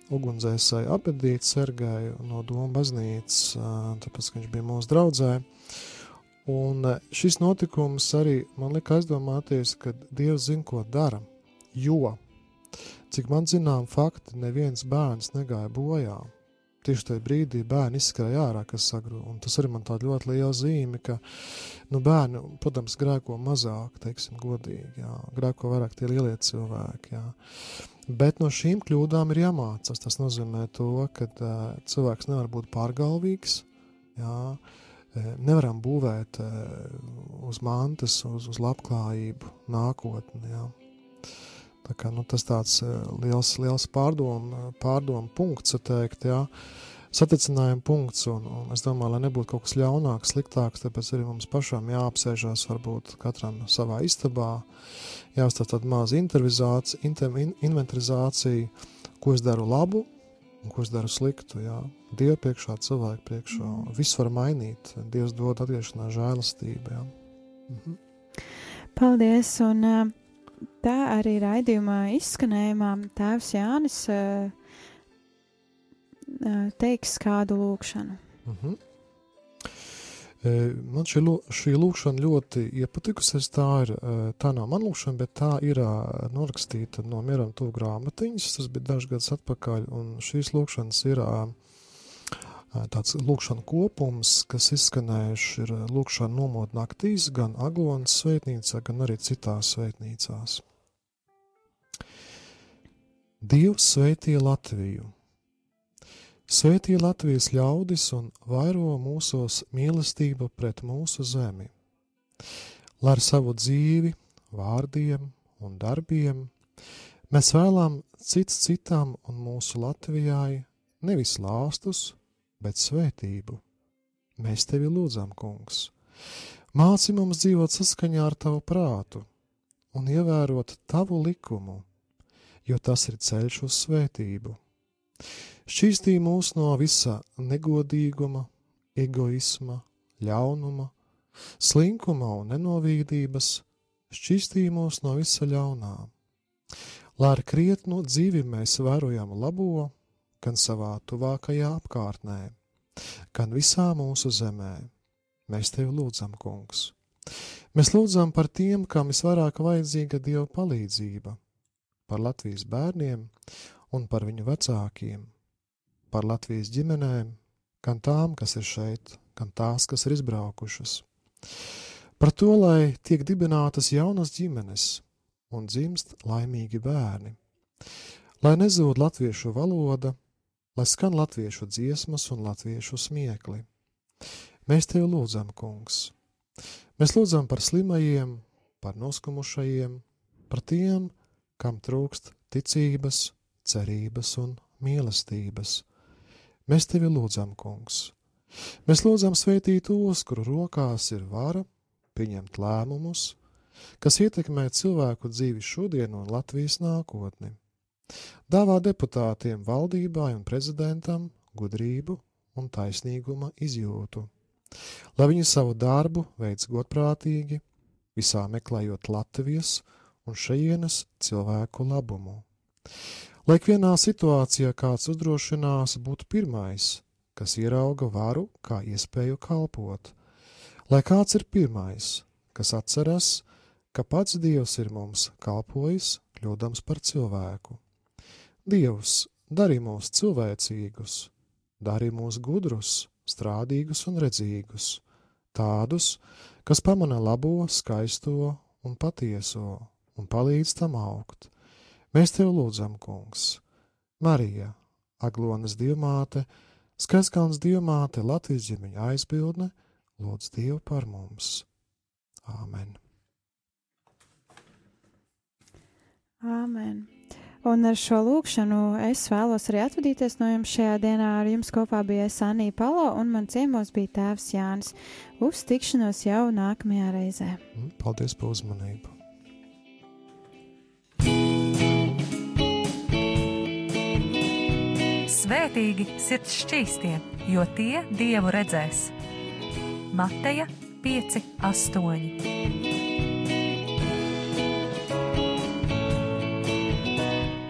ugunsdzēsēju apbedīt Sergeju no Doma baznīcas, tāpēc, ka viņš bija mūsu draudzē. Un šis notikums arī man lika aizdomāties, ka Dievs zina, ko dara. Jo, cik man zinām, fakti neviens bērns negāja bojā. Tieši tajā brīdī bērni izskrēja ārā, kas sagrūda. Un tas arī man tāda ļoti liela zīme, ka nu, bērni, protams, grēko mazāk, teiksim, godīgi, jā, grēko vairāk tie lielie cilvēki. Jā. Bet no šīm kļūdām ir jāmācās. Tas nozīmē to, ka uh, cilvēks nevar būt pārgalvīgs. Jā, uh, nevaram būvēt uz mantas, uz, uz labklājību, nākotni. Jā. Tā kā, nu, tas tāds liels, liels pārdomu, pārdomu punkts, teikt, jā, saticinājuma punkts, un, un es domāju, lai nebūtu kaut kas ļaunāks, sliktāks, tāpēc arī mums pašam jāapsēžās varbūt katram savā istabā, jāuzstāv tāda maza inventarizācija, ko es daru labu, un ko es daru sliktu. Jā. Dievu priekšā, cilvēku priekšā. Mm. Viss var mainīt. Dievs dod atgriešanās žēlastību. Jā. Mhm. Paldies! Un, tā arī raidījumā izskanējumā Tēvs Jānis teiks kādu lūkšanu. Mhm. Man šī, šī lūkšana ļoti iepatikusies. Tā, ir, tā nav man lūkšana, bet tā ir norakstīta no Mieram Tuvu grāmatiņas. Tas bija dažs gadus atpakaļ, un šīs lūkšanas ir tāds lūkšana kopums, kas izskanējuši ir lūkšana nomot naktīs, gan Aglonas svētnīcā, gan arī citās svētnīcās. Dievs sveitīja Latviju! Svētī Latvijas ļaudis un vairo mūsos mīlestību pret mūsu zemi. Lai ar savu dzīvi, vārdiem un darbiem mēs vēlam cits citam un mūsu Latvijai nevis lāstus, bet svētību. Mēs tevi lūdzam, kungs. Māci mums dzīvot saskaņā ar tavu prātu un ievērot tavu likumu, jo tas ir ceļš uz svētību. Šķīstī mūs no visa negodīguma, egoisma, ļaunuma, slinkuma un nenovīdības, šķīstī mūs no visa ļaunā. Lai ar krietnu dzīvi mēs vērojam labo, gan savā tuvākajā apkārtnē, gan visā mūsu zemē. Mēs tevi lūdzam, kungs. Mēs lūdzam par tiem, kam visvairāk vajadzīga Dieva palīdzība, par Latvijas bērniem un par viņu vecākiem, par Latvijas ģimenēm, gan tām, kas ir šeit, gan tās, kas ir izbraukušas. Par to, lai tiek dibinātas jaunas ģimenes un dzimst laimīgi bērni, lai nezūd latviešu valoda, lai skan latviešu dziesmas un latviešu smiekli. Mēs tevi lūdzam, kungs! Mēs lūdzam par slimajiem, par noskumušajiem, par tiem, kam trūkst ticības, cerības un mīlestības. Mēs tevi lūdzam, kungs. Mēs lūdzam svētīt tos, kuru rokās ir vara pieņemt lēmumus, kas ietekmē cilvēku dzīvi šodien un Latvijas nākotni. Dāvā deputātiem, valdībai un prezidentam gudrību un taisnīguma izjūtu, lai viņi savu darbu veids godprātīgi, visā meklējot Latvijas un šajienes cilvēku labumu. Lai ikvienā situācijā kāds uzdrošinās būt pirmais, kas ierauga varu kā iespēju kalpot, lai kāds ir pirmais, kas atceras, ka pats Dievs ir mums kalpojis, kļūdams par cilvēku. Dievs, dari mūs cilvēcīgus, dari mūs gudrus, strādīgus un redzīgus, tādus, kas pamana labo, skaisto un patieso un palīdz tam augt Mēs tev lūdzam, kungs, Marija, Aglonas dievmāte, Skaiskalns dievmāte, Latvijas ģimeņa aizbildne, lūdz Dievu par mums. Āmen! Āmen! Un ar šo lūkšanu es vēlos arī atvadīties no jums šajā dienā. Ar jums kopā bija Sanija Palo un man ciemos bija tēvs Jānis. Uz tikšanos jau nākamajā reizē. Paldies par uzmanību! Svētīgi sirds šķīstie, jo tie dievu redzēs. Mateja 5, 8.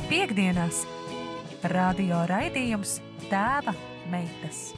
Piektdienās radio raidījums Tēva meitas.